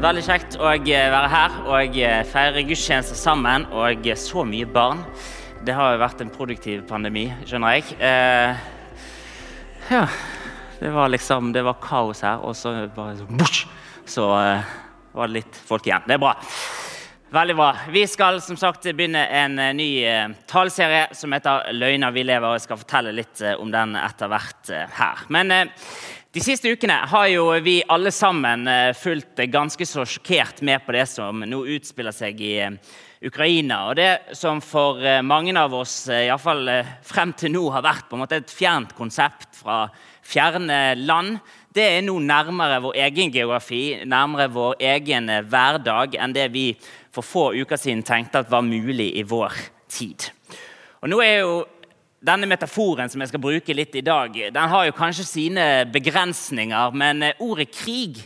Veldig kjekt å være her og feire gudstjenester sammen. Og så mye barn. Det har jo vært en produktiv pandemi, skjønner jeg. Eh, ja. Det var liksom Det var kaos her, og så bare så, så eh, var det litt folk igjen. Det er bra. Veldig bra. Vi skal som sagt begynne en uh, ny eh, taleserie som heter 'Løgner vi lever'. og Jeg skal fortelle litt eh, om den etter hvert her. Men de siste ukene har jo vi alle sammen fulgt ganske så sjokkert med på det som nå utspiller seg i Ukraina. Og det som for mange av oss iallfall frem til nå har vært på en måte et fjernt konsept fra fjerne land, det er nå nærmere vår egen geografi, nærmere vår egen hverdag, enn det vi for få uker siden tenkte at var mulig i vår tid. Og nå er jo denne metaforen som jeg skal bruke litt i dag, den har jo kanskje sine begrensninger, men ordet krig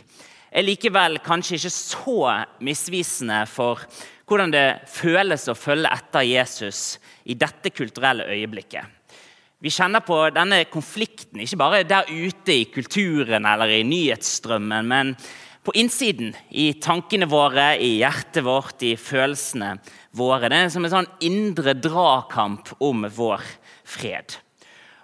er likevel kanskje ikke så misvisende for hvordan det føles å følge etter Jesus i dette kulturelle øyeblikket. Vi kjenner på denne konflikten ikke bare der ute i kulturen eller i nyhetsstrømmen, men på innsiden, i tankene våre, i hjertet vårt, i følelsene våre. Det er som en sånn indre dragkamp om vår fred.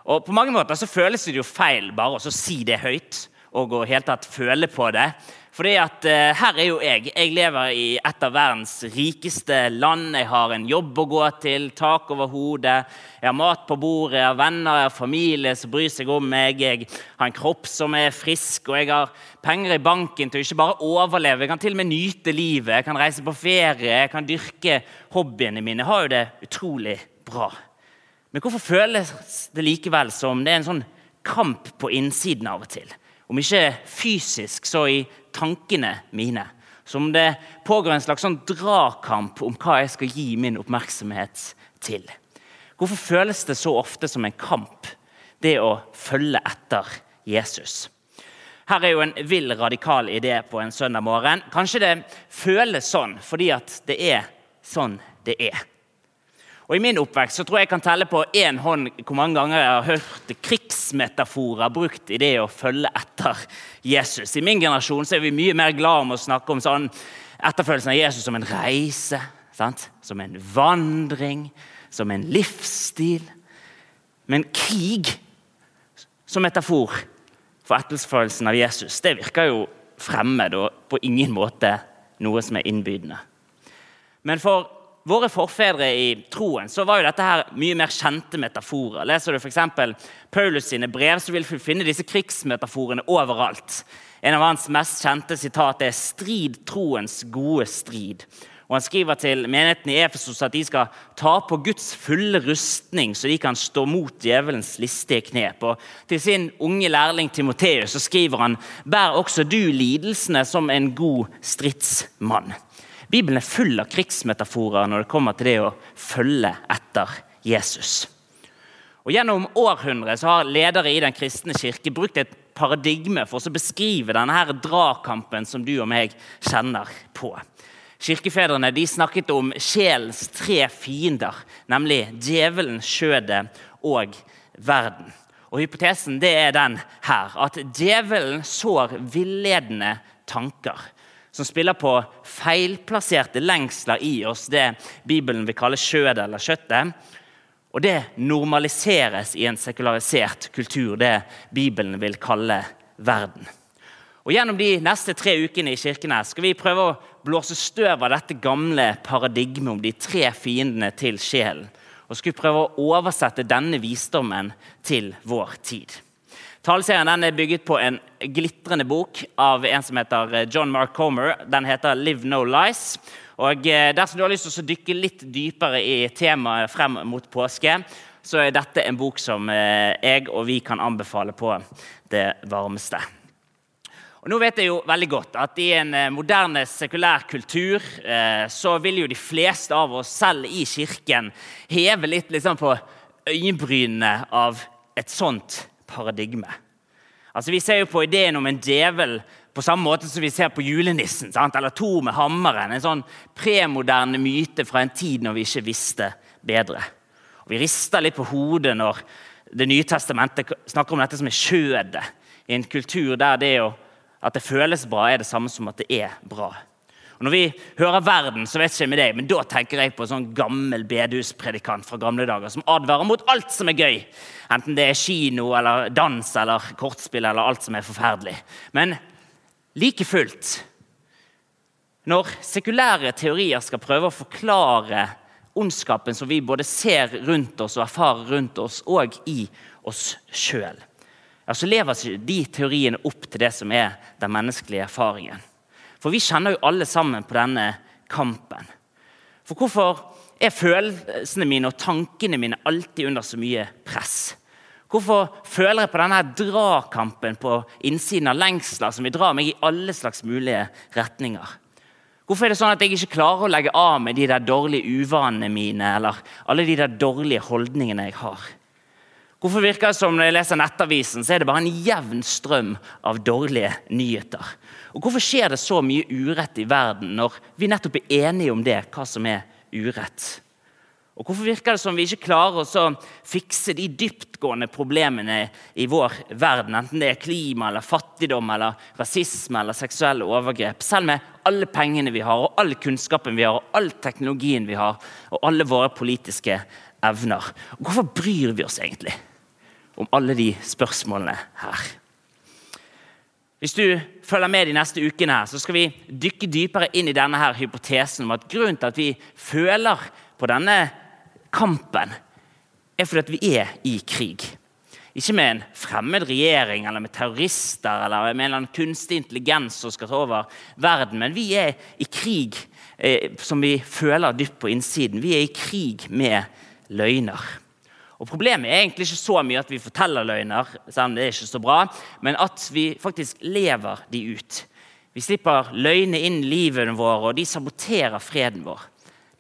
Og På mange måter så føles det jo feil bare å si det høyt og å helt tatt føle på det. Fordi at uh, her er jo jeg. Jeg lever i et av verdens rikeste land. Jeg har en jobb å gå til, tak over hodet, jeg har mat på bordet, jeg har venner jeg har familie som bryr seg om meg. Jeg har en kropp som er frisk, og jeg har penger i banken til å ikke bare overleve. Jeg kan til og med nyte livet, jeg kan reise på ferie, jeg kan dyrke hobbyene mine. Jeg har jo det utrolig bra. Men hvorfor føles det likevel som det er en sånn kamp på innsiden av og til? Om ikke fysisk, så i tankene mine. Som det pågår en slags sånn dragkamp om hva jeg skal gi min oppmerksomhet til. Hvorfor føles det så ofte som en kamp, det å følge etter Jesus? Her er jo en vill, radikal idé på en søndag morgen. Kanskje det føles sånn fordi at det er sånn det er. Og I min oppvekst så tror jeg jeg kan telle på én hånd hvor mange ganger jeg har hørt krigsmetaforer brukt i det å følge etter Jesus. I min generasjon så er vi mye mer glad om å snakke om sånn etterfølgelsen av Jesus som en reise. Sant? Som en vandring, som en livsstil. Men krig som metafor for etterfølgelsen av Jesus, det virker jo fremmed og på ingen måte noe som er innbydende. Men for våre forfedre i troen så var jo dette her mye mer kjente metaforer. Leser du f.eks. Paulus sine brev, så vil du finne disse krigsmetaforene overalt. En av hans mest kjente sitat er 'strid troens gode strid'. Og Han skriver til menigheten i Efesos at de skal ta på Guds fulle rustning, så de kan stå mot djevelens listige knep. Og til sin unge lærling Timoteus skriver han bær også du lidelsene som en god stridsmann. Bibelen er full av krigsmetaforer når det kommer til det å følge etter Jesus. Og Gjennom århundret har ledere i Den kristne kirke brukt et paradigme for å beskrive denne her dragkampen som du og meg kjenner på. Kirkefedrene de snakket om sjelens tre fiender, nemlig djevelen, skjødet og verden. Og Hypotesen det er den her, at djevelen sår villedende tanker som spiller på feilplasserte lengsler i oss, det Bibelen vil kalle skjødet eller kjøttet. Og det normaliseres i en sekularisert kultur, det Bibelen vil kalle verden. Og Gjennom de neste tre ukene i kirken her skal vi prøve å blåse støv av dette gamle paradigmet om de tre fiendene til sjelen. Og skal vi prøve å oversette denne visdommen til vår tid. Taleserien er bygget på en glitrende bok av en som heter eh, John Mark Comer. Den heter 'Live No Lies'. Og eh, Dersom du har lyst til å dykke litt dypere i temaet frem mot påske, så er dette en bok som eh, jeg og vi kan anbefale på det varmeste. Og nå vet jeg jo veldig godt at I en moderne, sekulær kultur så vil jo de fleste av oss, selv i kirken, heve litt liksom på øyenbrynene av et sånt paradigme. Altså, Vi ser jo på ideen om en djevel på samme måte som vi ser på julenissen. Sant? Eller to med hammeren. En sånn premoderne myte fra en tid når vi ikke visste bedre. Og Vi rister litt på hodet når Det nye testamentet snakker om dette som er skjødet. I en kultur der det å At det føles bra, er det samme som at det er bra. Og Når vi hører verden, så vet ikke med deg, men da tenker jeg på en sånn gammel bedehuspredikant fra gamle dager som advarer mot alt som er gøy. Enten det er kino eller dans eller kortspill eller alt som er forferdelig. Men like fullt Når sekulære teorier skal prøve å forklare ondskapen som vi både ser rundt oss og erfarer rundt oss, og i oss sjøl, ja, så lever ikke de teoriene opp til det som er den menneskelige erfaringen. For vi kjenner jo alle sammen på denne kampen. For hvorfor er følelsene mine og tankene mine alltid under så mye press? Hvorfor føler jeg på denne drakampen på innsiden av lengsler som vil dra meg i alle slags mulige retninger? Hvorfor er det sånn at jeg ikke klarer å legge av med de der dårlige uvanene mine eller alle de der dårlige holdningene jeg har? Hvorfor virker det som når jeg leser Nettavisen, så er det bare en jevn strøm av dårlige nyheter? Og Hvorfor skjer det så mye urett i verden når vi nettopp er enige om det, hva som er urett? Og Hvorfor virker det som vi ikke klarer å fikse de dyptgående problemene i vår verden, enten det er klima, eller fattigdom, eller rasisme eller seksuelle overgrep, selv med alle pengene vi har, og all kunnskapen vi har, og all teknologien vi har, og alle våre politiske evner? Og Hvorfor bryr vi oss egentlig? Om alle de spørsmålene her. Hvis du følger med de neste ukene, her, så skal vi dykke dypere inn i denne her hypotesen om at grunnen til at vi føler på denne kampen, er fordi at vi er i krig. Ikke med en fremmed regjering eller med terrorister eller med en eller annen kunstig intelligens som skal ta over verden, men vi er i krig eh, som vi føler dypt på innsiden. Vi er i krig med løgner. Og Problemet er egentlig ikke så mye at vi forteller løgner, selv om det er ikke så bra, men at vi faktisk lever de ut. Vi slipper løgne inn i livet vårt, og de saboterer freden vår.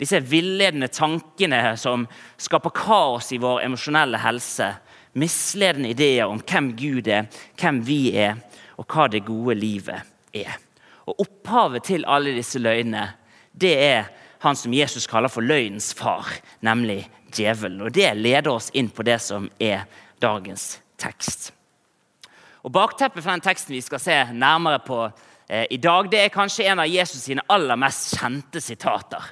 Disse villedende tankene som skaper kaos i vår emosjonelle helse. Misledende ideer om hvem Gud er, hvem vi er, og hva det gode livet er. Og Opphavet til alle disse løgnene det er han som Jesus kaller for løgnens far, nemlig djevelen. Og Det leder oss inn på det som er dagens tekst. Og Bakteppet for den teksten vi skal se nærmere på eh, i dag, det er kanskje en av Jesus sine aller mest kjente sitater.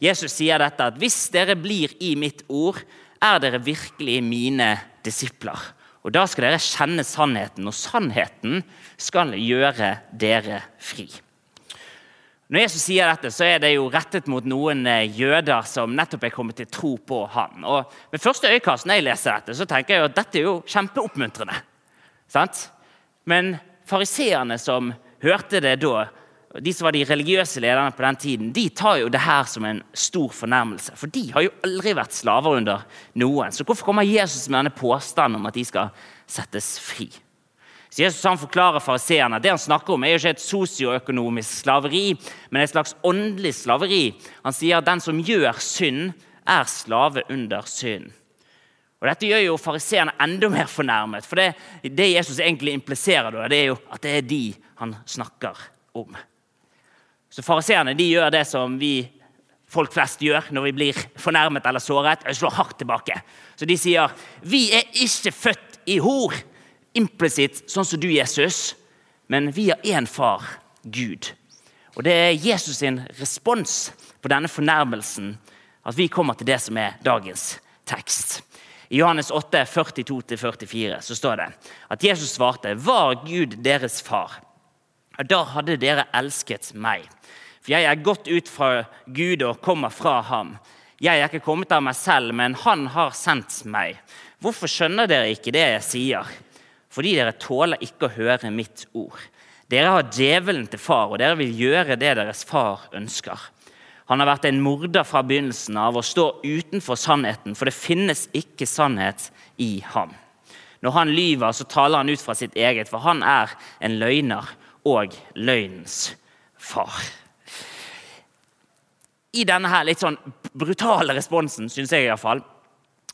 Jesus sier dette at hvis dere blir i mitt ord, er dere virkelig mine disipler. Og da skal dere kjenne sannheten, og sannheten skal gjøre dere fri. Når Jesus sier dette, så er det jo rettet mot noen eh, jøder som nettopp er kommet til tro på han. Og Ved første øyekast når jeg leser dette, så tenker jeg at dette er jo kjempeoppmuntrende. Sant? Men fariseerne som hørte det da, de som var de religiøse lederne på den tiden, de tar jo det her som en stor fornærmelse. For de har jo aldri vært slaver under noen. Så hvorfor kommer Jesus med denne påstanden om at de skal settes fri? Så Jesus han forklarer fariseerne det han snakker om, er jo ikke et sosioøkonomisk slaveri, men et slags åndelig slaveri. Han sier at den som gjør synd, er slave under synd. Og Dette gjør jo fariseerne enda mer fornærmet. For det, det Jesus egentlig impliserer, det er jo at det er de han snakker om. Så Fariseerne gjør det som vi folk flest gjør når vi blir fornærmet eller såret. Jeg slår hardt tilbake. Så de sier vi er ikke født i hor implisitt sånn som du, Jesus, men vi har én far, Gud. Og Det er Jesus sin respons på denne fornærmelsen at vi kommer til det som er dagens tekst. I Johannes 8, 42-44 så står det at Jesus svarte, 'Var Gud deres far?' Da hadde dere elsket meg. For jeg er gått ut fra Gud og kommer fra ham. Jeg er ikke kommet av meg selv, men han har sendt meg. Hvorfor skjønner dere ikke det jeg sier? Fordi dere tåler ikke å høre mitt ord. Dere har djevelen til far, og dere vil gjøre det deres far ønsker. Han har vært en morder fra begynnelsen av og står utenfor sannheten, for det finnes ikke sannhet i ham. Når han lyver, så taler han ut fra sitt eget, for han er en løgner og løgnens far. I denne her litt sånn brutale responsen, syns jeg iallfall,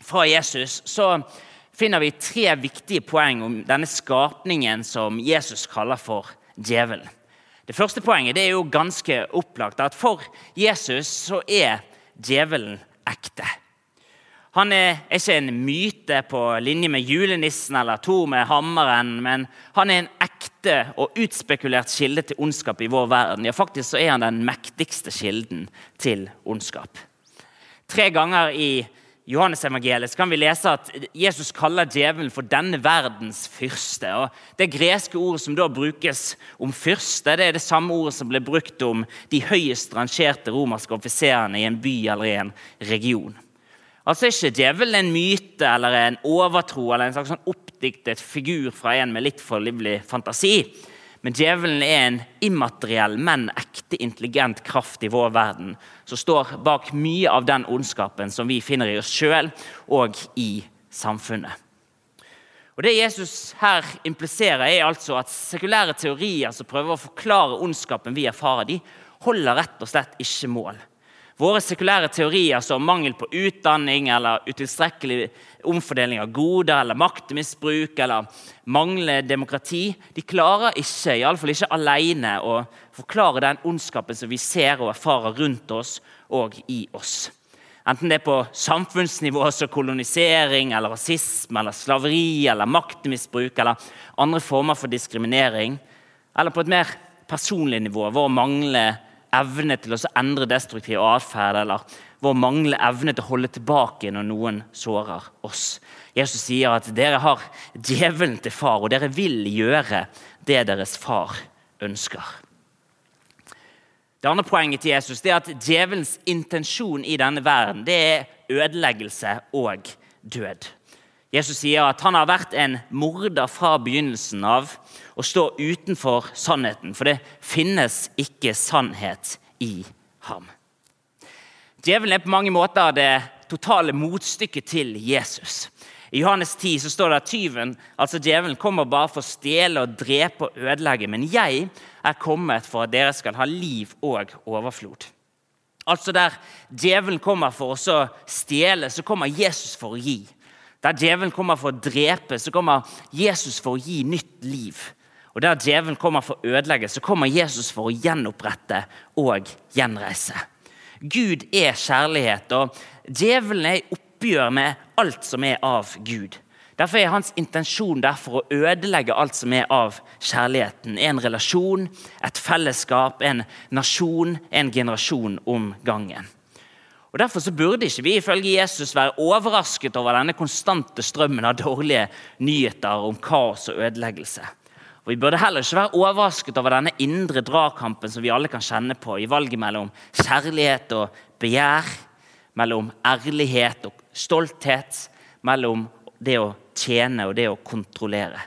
fra Jesus, så finner vi tre viktige poeng om denne skapningen som Jesus kaller for djevelen. Det første poenget er jo ganske opplagt. at For Jesus så er djevelen ekte. Han er ikke en myte på linje med julenissen eller Thor med hammeren, men han er en ekte og utspekulert kilde til ondskap i vår verden. Ja, faktisk så er han den mektigste kilden til ondskap. Tre ganger i Johannes-evangeliet kan vi lese at Jesus kaller djevelen for denne verdens fyrste. Og det greske ordet som da brukes om fyrste, det er det samme ordet som ble brukt om de høyest rangerte romerske offiserene i en by eller i en region. Altså ikke djevelen en myte eller en overtro eller en slags sånn oppdiktet figur fra en med litt for livlig fantasi. Men djevelen er en immateriell, men ekte intelligent kraft i vår verden som står bak mye av den ondskapen som vi finner i oss sjøl og i samfunnet. Og Det Jesus her impliserer, er altså at sekulære teorier som prøver å forklare ondskapen vi erfarer, de holder rett og slett ikke mål. Våre sekulære teorier som mangel på utdanning eller utilstrekkelig omfordeling av goder eller maktmisbruk eller manglende demokrati, de klarer ikke, iallfall ikke alene, å forklare den ondskapen som vi ser og erfarer rundt oss og i oss. Enten det er på samfunnsnivå som kolonisering, eller rasisme, eller slaveri, eller maktmisbruk eller andre former for diskriminering, eller på et mer personlig nivå, vår manglende evne til å endre destruktiv atferd eller vår manglende evne til å holde tilbake når noen sårer oss. Jesus sier at dere har djevelen til far, og dere vil gjøre det deres far ønsker. Det andre poenget til Jesus er at djevelens intensjon i denne verden det er ødeleggelse og død. Jesus sier at han har vært en morder fra begynnelsen av og står utenfor sannheten, for det finnes ikke sannhet i ham. Djevelen er på mange måter det totale motstykket til Jesus. I Johannes 10 så står det at tyven, altså djevelen, kommer bare for å stjele, og drepe og ødelegge. Men jeg er kommet for at dere skal ha liv og overflod. Altså Der djevelen kommer for å stjele, så kommer Jesus for å gi. Der djevelen kommer for å drepe, så kommer Jesus for å gi nytt liv. Og Der djevelen kommer for å ødelegge, så kommer Jesus for å gjenopprette og gjenreise. Gud er kjærlighet, og djevelen er i oppgjør med alt som er av Gud. Derfor er hans intensjon derfor å ødelegge alt som er av kjærligheten. En relasjon, et fellesskap, en nasjon, en generasjon om gangen. Og Derfor så burde ikke vi ifølge Jesus være overrasket over denne konstante strømmen av dårlige nyheter om kaos og ødeleggelse. Og Vi burde heller ikke være overrasket over denne indre dragkampen som vi alle kan kjenne på i valget mellom kjærlighet og begjær, mellom ærlighet og stolthet, mellom det å tjene og det å kontrollere.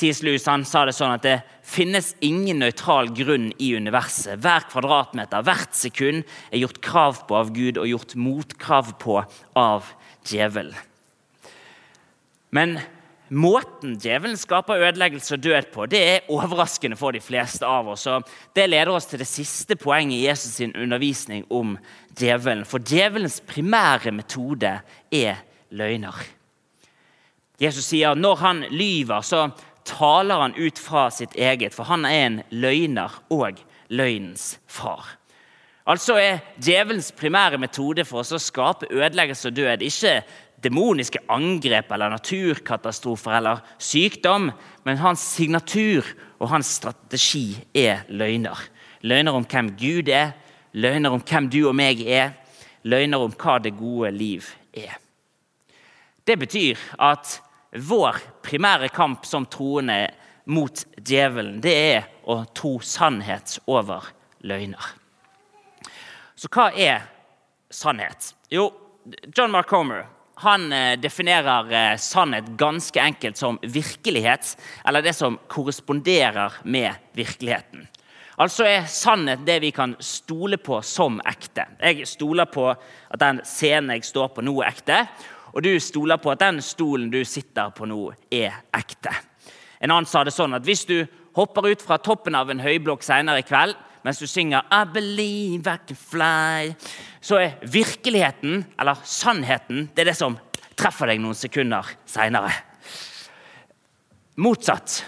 C.S. Lewis sa det sånn at det finnes ingen nøytral grunn i universet. Hver kvadratmeter, hvert sekund er gjort krav på av Gud og gjort motkrav på av djevelen. Men måten djevelen skaper ødeleggelse og død på, det er overraskende for de fleste av oss. og Det leder oss til det siste poenget i Jesus' sin undervisning om djevelen. For djevelens primære metode er løgner. Jesus sier at når han lyver, så taler han ut fra sitt eget, for han er en løgner og løgnens far. Altså er djevelens primære metode for oss å skape ødeleggelse og død ikke demoniske angrep eller naturkatastrofer eller sykdom, men hans signatur og hans strategi er løgner. Løgner om hvem Gud er, løgner om hvem du og meg er, løgner om hva det gode liv er. Det betyr at vår primære kamp som troende mot djevelen, det er å tro sannhet over løgner. Så hva er sannhet? Jo, John Mark Homer han eh, definerer eh, sannhet ganske enkelt som virkelighet, eller det som korresponderer med virkeligheten. Altså er sannhet det vi kan stole på som ekte. Jeg stoler på at den scenen jeg står på nå, er ekte og du stoler på at den stolen du sitter på nå, er ekte. En annen sa det sånn at hvis du hopper ut fra toppen av en høyblokk senere i kveld mens du synger I believe I can fly, så er virkeligheten, eller sannheten, det er det som treffer deg noen sekunder seinere. Motsatt.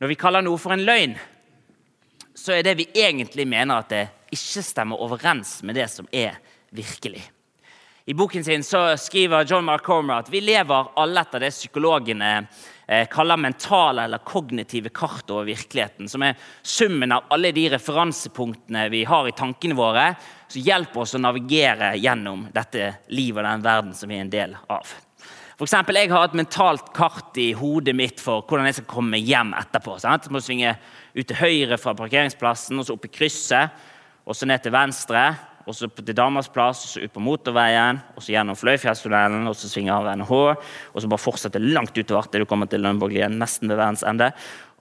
Når vi kaller noe for en løgn, så er det vi egentlig mener at det ikke stemmer overens med det som er virkelig. I boken sin skriver John Mark Cormer at vi lever alle etter det psykologene eh, kaller mentale eller kognitive kart over virkeligheten, som er summen av alle de referansepunktene vi har i tankene våre, som hjelper oss å navigere gjennom dette livet og den verden som vi er en del av. For eksempel, jeg har et mentalt kart i hodet mitt for hvordan jeg skal komme hjem etterpå. Sant? Jeg må svinge ut til høyre fra parkeringsplassen, og så opp i krysset, og så ned til venstre, og så til Damers plass, og så ut på motorveien, og så gjennom Fløyfjellstunnelen, og så svinger av NH, og så bare fortsette langt utover til du kommer til Lønborglien, nesten ved verdens ende.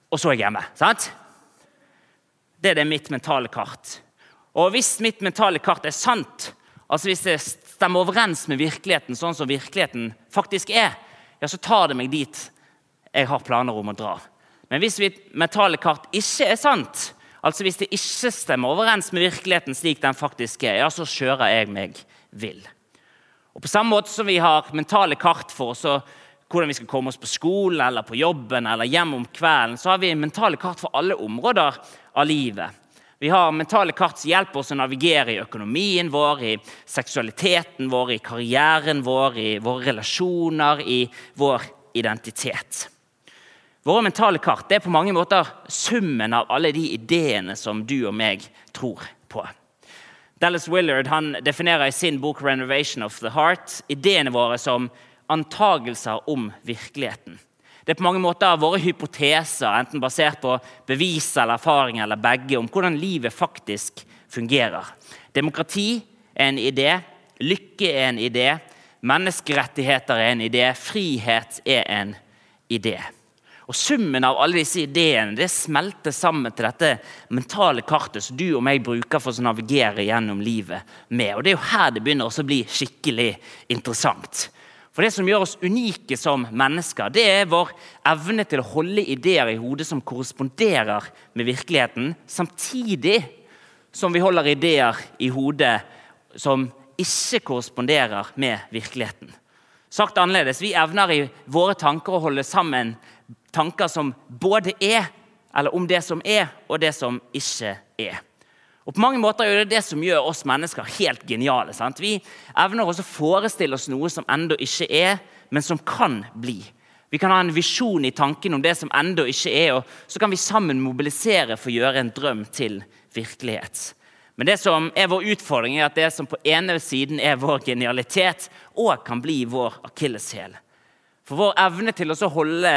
Og så er jeg hjemme. sant? Det er det mitt mentale kart. Og hvis mitt mentale kart er sant, altså hvis det stemmer overens med virkeligheten sånn som virkeligheten faktisk er, ja, så tar det meg dit jeg har planer om å dra. Men hvis mitt mentale kart ikke er sant, altså hvis det ikke stemmer overens med virkeligheten slik den faktisk er, ja, så kjører jeg meg vill. Og På samme måte som vi har mentale kart for oss, hvordan vi skal komme oss på skolen eller på jobben eller hjem om kvelden, så har vi mentale kart for alle områder av livet. Vi har mentale kart som hjelper oss å navigere i økonomien vår, i seksualiteten vår, i karrieren vår, i våre relasjoner, i vår identitet. Våre mentale kart er på mange måter summen av alle de ideene som du og meg tror på. Dallas Willard han definerer i sin bok 'Renovation of the Heart' ideene våre som antagelser om virkeligheten. Det er på mange måter våre hypoteser, enten basert på bevis eller erfaring eller begge, om hvordan livet faktisk fungerer. Demokrati er en idé, lykke er en idé, menneskerettigheter er en idé, frihet er en idé. Og Summen av alle disse ideene det smelter sammen til dette mentale kartet som du og meg bruker for å navigere gjennom livet med. Og Det er jo her det begynner å bli skikkelig interessant. For Det som gjør oss unike som mennesker, det er vår evne til å holde ideer i hodet som korresponderer med virkeligheten, samtidig som vi holder ideer i hodet som ikke korresponderer med virkeligheten. Sagt annerledes, Vi evner i våre tanker å holde sammen tanker som både er, eller om det som er, og det som ikke er. Og på mange måter er det det som gjør oss mennesker helt geniale. Sant? Vi evner også å forestille oss noe som ennå ikke er, men som kan bli. Vi kan ha en visjon i tanken om det som ennå ikke er, og så kan vi sammen mobilisere for å gjøre en drøm til virkelighet. Men det som er vår utfordring, er at det som på ene siden er vår genialitet, òg kan bli vår akilleshæl. For vår evne til å holde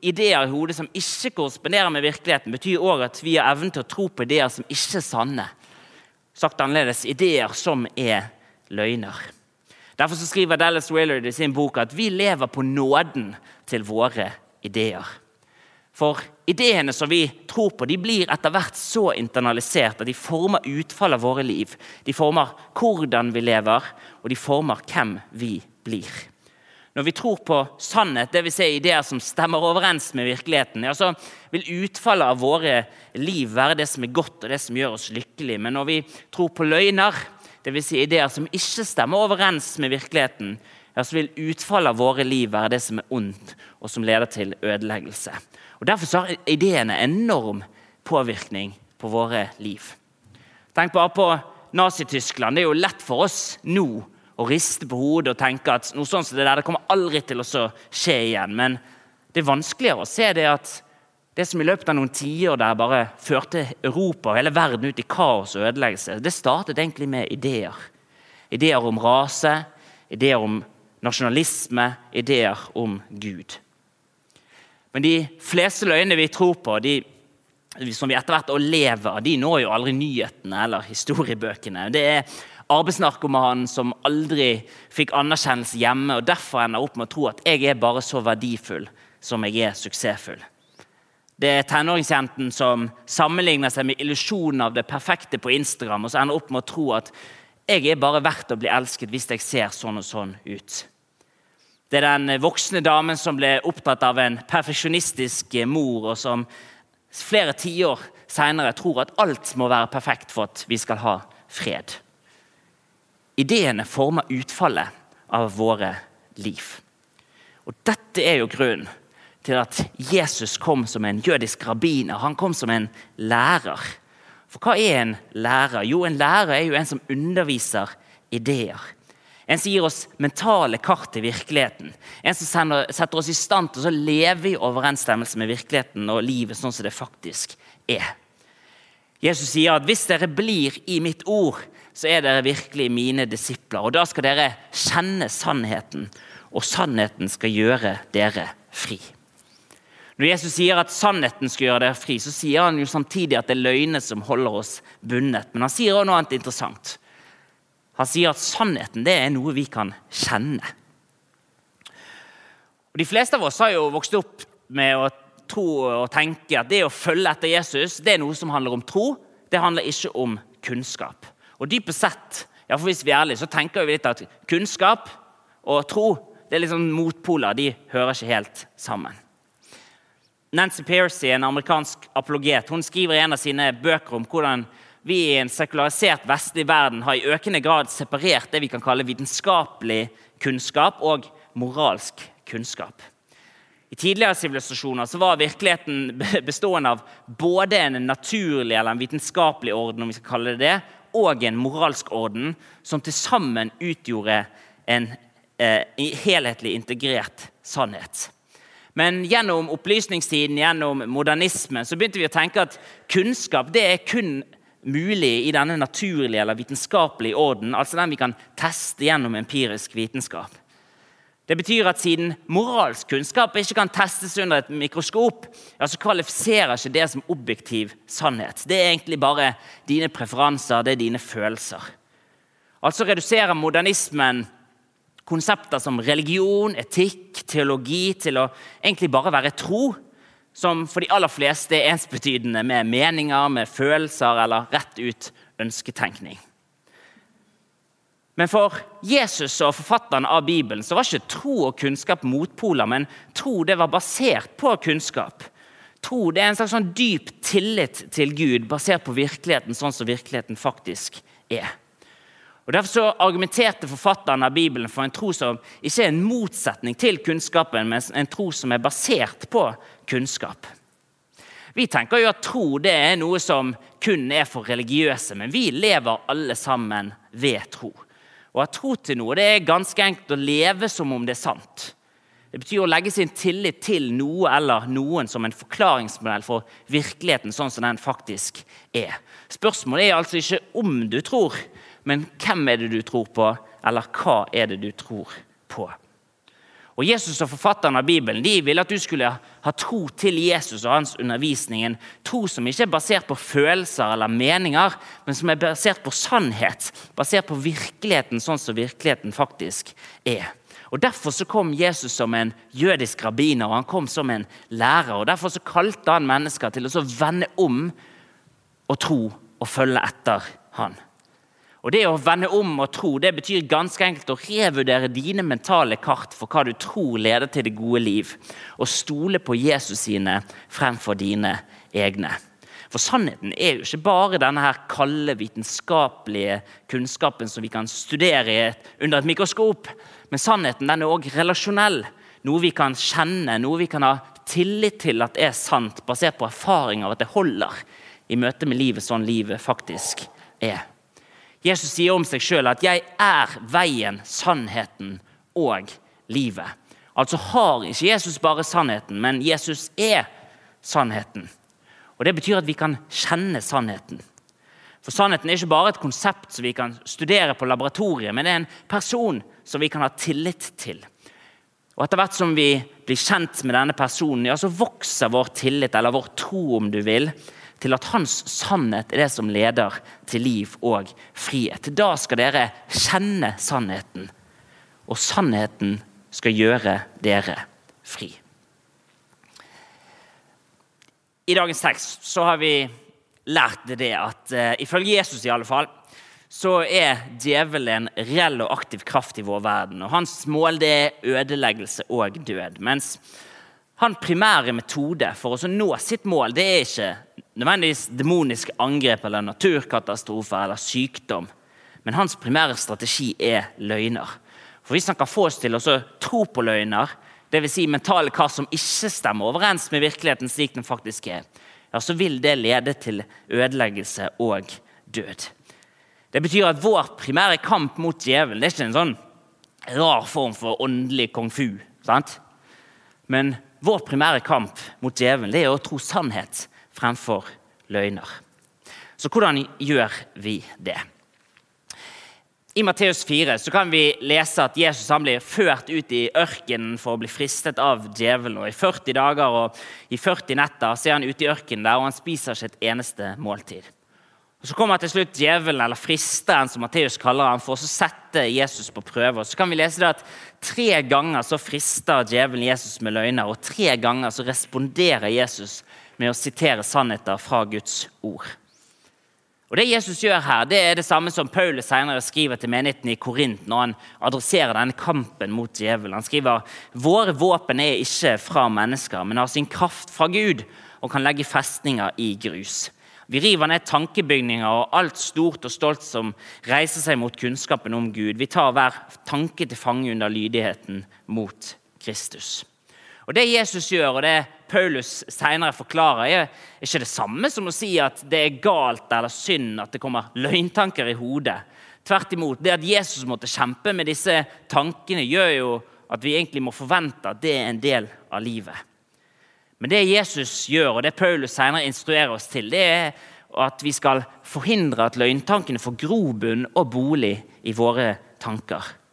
ideer i hodet som ikke korresponderer med virkeligheten, betyr òg at vi har evnen til å tro på ideer som ikke er sanne. Sagt annerledes ideer som er løgner. Derfor skriver Dallas Willard i sin bok at vi lever på nåden til våre ideer. For ideene som vi tror på, de blir etter hvert så internalisert at de former utfallet av våre liv. De former hvordan vi lever, og de former hvem vi blir. Når vi tror på sannhet, dvs. Si ideer som stemmer overens med virkeligheten, ja, så vil utfallet av våre liv være det som er godt og det som gjør oss lykkelige. Men når vi tror på løgner, dvs. Si ideer som ikke stemmer overens med virkeligheten, ja, så vil utfallet av våre liv være det som er ondt, og som leder til ødeleggelse. Og Derfor har ideene enorm påvirkning på våre liv. Tenk bare på Nazi-Tyskland. Det er jo lett for oss nå og riste på hodet og tenke at noe sånt som det der det kommer aldri til å skje igjen. Men det er vanskeligere å se det at det som i løpet av noen tiår der bare førte Europa og hele verden ut i kaos og ødeleggelse, det startet egentlig med ideer. Ideer om rase, ideer om nasjonalisme, ideer om Gud. Men de fleste løgnene vi tror på, de, som vi etter hvert lever, de når jo aldri nyhetene eller historiebøkene. Det er arbeidsnarkomanen som aldri fikk anerkjennelse hjemme, og derfor ender opp med å tro at jeg er bare så verdifull som jeg er suksessfull. Det er tenåringsjenten som sammenligner seg med illusjonen av det perfekte på Instagram, og så ender opp med å tro at jeg er bare verdt å bli elsket hvis jeg ser sånn og sånn ut. Det er den voksne damen som ble opptatt av en perfeksjonistisk mor, og som flere tiår seinere tror at alt må være perfekt for at vi skal ha fred. Ideene former utfallet av våre liv. Og Dette er jo grunnen til at Jesus kom som en jødisk rabbiner. Han kom som en lærer. For hva er en lærer? Jo, en lærer er jo en som underviser ideer. En som gir oss mentale kart til virkeligheten. En som sender, setter oss i stand til å leve i overensstemmelse med virkeligheten og livet sånn som det faktisk er. Jesus sier at hvis dere blir i mitt ord, så er dere virkelig mine disipler. Og da skal dere kjenne sannheten, og sannheten skal gjøre dere fri. Når Jesus sier at sannheten skal gjøre dere fri, så sier han jo samtidig at det er løgner som holder oss bundet. Men han sier også noe annet interessant. Han sier at sannheten det er noe vi kan kjenne. Og De fleste av oss har jo vokst opp med å tro og tenke at det å følge etter Jesus det er noe som handler om tro. Det handler ikke om kunnskap. Og dypest sett, ja, for hvis vi er ærlige, så tenker vi litt at kunnskap og tro det er liksom motpoler. De hører ikke helt sammen. Nancy Piercy, en amerikansk apologet, hun skriver i en av sine bøker om hvordan vi i en sekularisert vestlig verden har i økende grad separert det vi kan kalle vitenskapelig kunnskap og moralsk kunnskap. I tidligere sivilisasjoner var virkeligheten bestående av både en naturlig eller en vitenskapelig orden om vi skal kalle det det, og en moralsk orden som til sammen utgjorde en eh, helhetlig integrert sannhet. Men gjennom opplysningstiden, gjennom modernismen, så begynte vi å tenke at kunnskap det er kun mulig i denne naturlige eller vitenskapelige orden, altså den vi kan teste gjennom empirisk vitenskap. Det betyr at siden moralsk kunnskap ikke kan testes under et mikroskop, ja, så kvalifiserer ikke det som objektiv sannhet. Det er egentlig bare dine preferanser, det er dine følelser. Altså reduserer modernismen konsepter som religion, etikk, teologi til å egentlig bare være tro som for de aller fleste er ensbetydende med meninger, med følelser eller rett ut ønsketenkning. Men for Jesus og forfatterne av Bibelen så var ikke tro og kunnskap motpoler, men tro det var basert på kunnskap. Tro det er en slags sånn dyp tillit til Gud basert på virkeligheten sånn som virkeligheten faktisk er. Og Derfor så argumenterte forfatteren av Bibelen for en tro som ikke er en motsetning til kunnskapen, men en tro som er basert på kunnskap. Vi tenker jo at tro det er noe som kun er for religiøse, men vi lever alle sammen ved tro. Å ha tro til noe det er ganske enkelt å leve som om det er sant. Det betyr å legge sin tillit til noe eller noen som en forklaringsmodell for virkeligheten sånn som den faktisk er. Spørsmålet er altså ikke om du tror, men hvem er det du tror på, eller hva er det du tror på? Og Jesus og forfatterne av Bibelen de ville at du skulle ha tro til Jesus og hans undervisning. En tro som ikke er basert på følelser eller meninger, men som er basert på sannhet. Basert på virkeligheten sånn som virkeligheten faktisk er. Og Derfor så kom Jesus som en jødisk rabbiner og han kom som en lærer. og Derfor så kalte han mennesker til å vende om og tro og følge etter han. Og Det å vende om og tro det betyr ganske enkelt å revurdere dine mentale kart for hva du tror leder til det gode liv, og stole på Jesus sine fremfor dine egne. For sannheten er jo ikke bare denne her kalde, vitenskapelige kunnskapen som vi kan studere under et mikroskop, men sannheten den er òg relasjonell. Noe vi kan kjenne, noe vi kan ha tillit til at er sant, basert på erfaring av at det holder i møte med livet sånn livet faktisk er. Jesus sier om seg sjøl at 'jeg er veien, sannheten og livet'. Altså har ikke Jesus bare sannheten, men Jesus er sannheten. Og Det betyr at vi kan kjenne sannheten. For Sannheten er ikke bare et konsept som vi kan studere på laboratoriet, men det er en person som vi kan ha tillit til. Og Etter hvert som vi blir kjent med denne personen, ja, så vokser vår tillit, eller vår tro, om du vil, til at hans sannhet er det som leder til liv og frihet. Da skal dere kjenne sannheten, og sannheten skal gjøre dere fri. I dagens tekst så har vi lært det at uh, ifølge Jesus i alle fall, så er djevelen en reell og aktiv kraft i vår verden. og Hans mål det er ødeleggelse og død. Mens han primære metode for å nå sitt mål det er ikke nødvendigvis demoniske angrep eller naturkatastrofer eller sykdom. Men hans primære strategi er løgner. For Hvis han kan få oss til å tro på løgner, dvs. Si mentale hva som ikke stemmer overens med virkeligheten slik den faktisk er, ja, så vil det lede til ødeleggelse og død. Det betyr at vår primære kamp mot djevelen det er ikke en sånn rar form for åndelig kung fu. Sant? Men vår primære kamp mot djevelen er å tro sannhet fremfor løgner. Så hvordan gjør vi det? I Matteus 4 så kan vi lese at Jesus blir ført ut i ørkenen for å bli fristet av djevelen. Og I 40 dager og i 40 netter så er han ute i ørkenen der, og han spiser ikke et eneste måltid. Og Så kommer til slutt djevelen, eller fristeren, som Matteus kaller han, for å sette Jesus på prøve. Og så kan vi lese det at Tre ganger så frister djevelen Jesus med løgner, og tre ganger så responderer Jesus med å sitere sannheter fra Guds ord. Og Det Jesus gjør her, det er det samme som Paulus senere skriver til menigheten i Korint når han adresserer denne kampen mot djevelen. Han skriver våre våpen er ikke fra mennesker, men har sin kraft fra Gud og kan legge festninger i grus. Vi river ned tankebygninger og alt stort og stolt som reiser seg mot kunnskapen om Gud. Vi tar hver tanke til fange under lydigheten mot Kristus. Og Det Jesus gjør, og det Paulus senere forklarer, er ikke det samme som å si at det er galt eller synd at det kommer løgntanker i hodet. Tvert imot. Det at Jesus måtte kjempe med disse tankene, gjør jo at vi egentlig må forvente at det er en del av livet. Men det Jesus gjør, og det Paulus senere instruerer oss til, det er at vi skal forhindre at løgntankene får grobunn og bolig i våre tanker.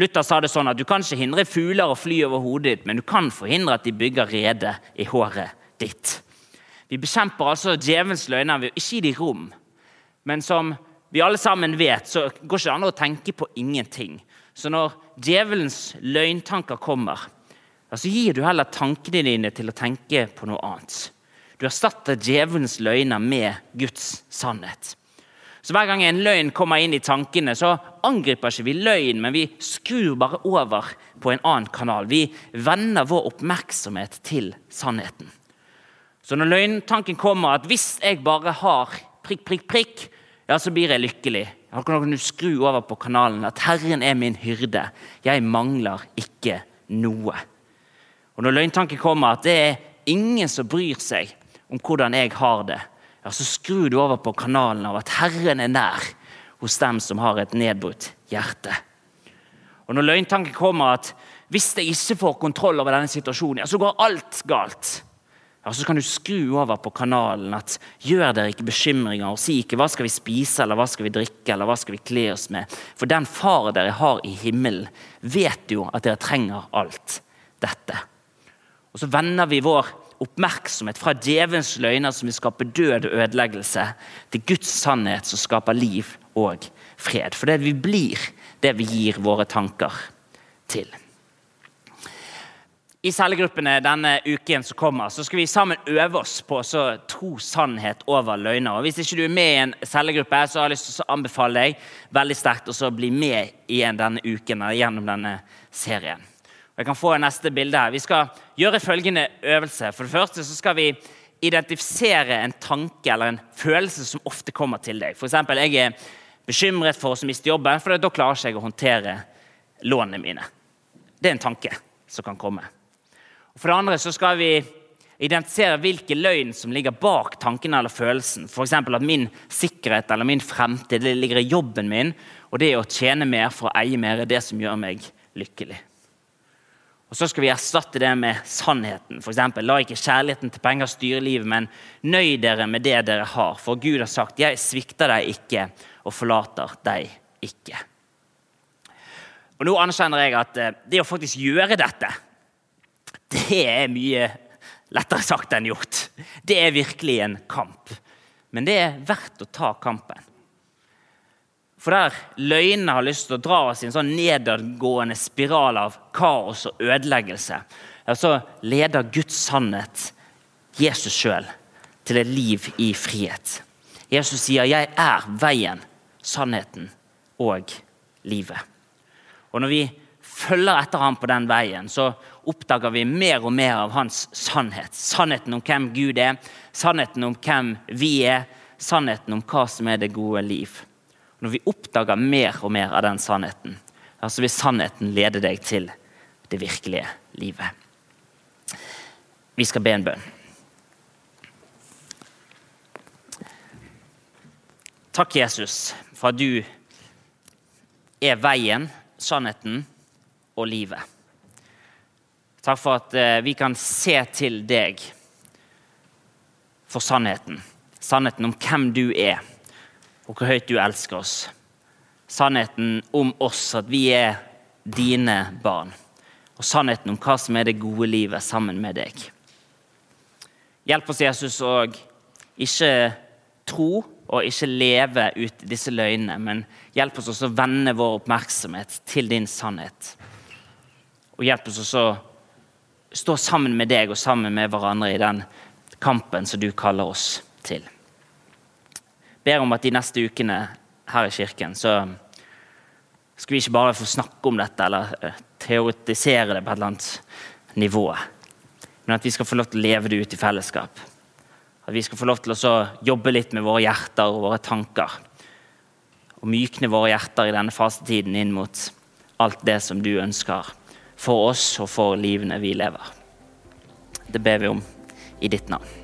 Luther sa det sånn at du kan ikke hindre fugler å fly over hodet ditt, men du kan forhindre at de bygger rede i håret ditt. Vi bekjemper altså djevelens løgner ved ikke gi dem rom. Men som vi alle sammen vet, så går det ikke an å tenke på ingenting. Så når djevelens løgntanker kommer, så gir du heller tankene dine til å tenke på noe annet. Du erstatter djevelens løgner med Guds sannhet. Så Hver gang en løgn kommer inn i tankene, så angriper ikke vi løgn, men vi skrur bare over på en annen kanal. Vi vender vår oppmerksomhet til sannheten. Så når løgntanken kommer at hvis jeg bare har prikk, prikk, prikk, ja, så blir jeg lykkelig. Da kan du skru over på kanalen at 'Herren er min hyrde'. Jeg mangler ikke noe. Og Når løgntanken kommer at det er ingen som bryr seg om hvordan jeg har det, ja, så skrur du over på kanalen av at Herren er nær hos dem som har et nedbrutt hjerte. Og Når løgntanken kommer at hvis jeg ikke får kontroll over denne situasjonen, ja, så går alt galt, ja, så kan du skru over på kanalen at gjør dere ikke bekymringer og si ikke hva skal vi spise eller hva skal vi drikke eller hva skal vi kle oss med. For den far dere har i himmelen, vet jo at dere trenger alt dette. Og Så vender vi vår oppmerksomhet fra djevelens løgner som vil skape død og ødeleggelse, til Guds sannhet som skaper liv og fred. For det vi blir det vi gir våre tanker til. I cellegruppene denne uken som kommer, så skal vi sammen øve oss på å tro sannhet over løgner. Og Hvis ikke du er med i en cellegruppe, så har jeg lyst til å anbefale deg veldig sterkt å bli med igjen denne uken gjennom denne serien. Jeg kan få neste bilde her. Vi skal gjøre følgende øvelse. For det første så skal vi identifisere en tanke eller en følelse som ofte kommer til deg. F.eks. jeg er bekymret for å miste jobben, for da klarer ikke jeg å håndtere lånene mine. Det er en tanke som kan komme. Og for det andre så skal vi identifisere hvilke løgn som ligger bak tanken eller følelsen. F.eks. at min sikkerhet eller min fremtid ligger i jobben min, og det å tjene mer for å eie mer er det som gjør meg lykkelig. Og Så skal vi erstatte det med sannheten. For eksempel, La ikke kjærligheten til penger styre livet, men nøy dere med det dere har. For Gud har sagt, 'Jeg svikter deg ikke og forlater deg ikke'. Og Nå anerkjenner jeg at eh, det å faktisk gjøre dette, det er mye lettere sagt enn gjort. Det er virkelig en kamp. Men det er verdt å ta kampen. For der løgnene har lyst til å dra oss i en sånn nedadgående spiral av kaos og ødeleggelse, ja, så leder Guds sannhet Jesus sjøl til et liv i frihet. Jesus sier 'Jeg er veien, sannheten og livet'. Og Når vi følger etter ham på den veien, så oppdager vi mer og mer av hans sannhet. Sannheten om hvem Gud er, sannheten om hvem vi er, sannheten om hva som er det gode liv. Når vi oppdager mer og mer av den sannheten, så vil sannheten lede deg til det virkelige livet. Vi skal be en bønn. Takk, Jesus, for at du er veien, sannheten og livet. Takk for at eh, vi kan se til deg for sannheten. Sannheten om hvem du er, og hvor høyt du elsker oss. Sannheten om oss, at vi er dine barn. Og sannheten om hva som er det gode livet sammen med deg. Hjelp oss, Jesus, å ikke tro og ikke leve ut disse løgnene, men hjelp oss også å vende vår oppmerksomhet til din sannhet. Og hjelp oss også å stå sammen med deg og sammen med hverandre i den kampen som du kaller oss til. Ber om at de neste ukene her i kirken så skal vi ikke bare få snakke om dette eller eh, teoretisere det på et eller annet nivå, men at vi skal få lov til å leve det ut i fellesskap. At vi skal få lov til å jobbe litt med våre hjerter og våre tanker. Og mykne våre hjerter i denne fasetiden inn mot alt det som du ønsker for oss og for livene vi lever. Det ber vi om i ditt navn.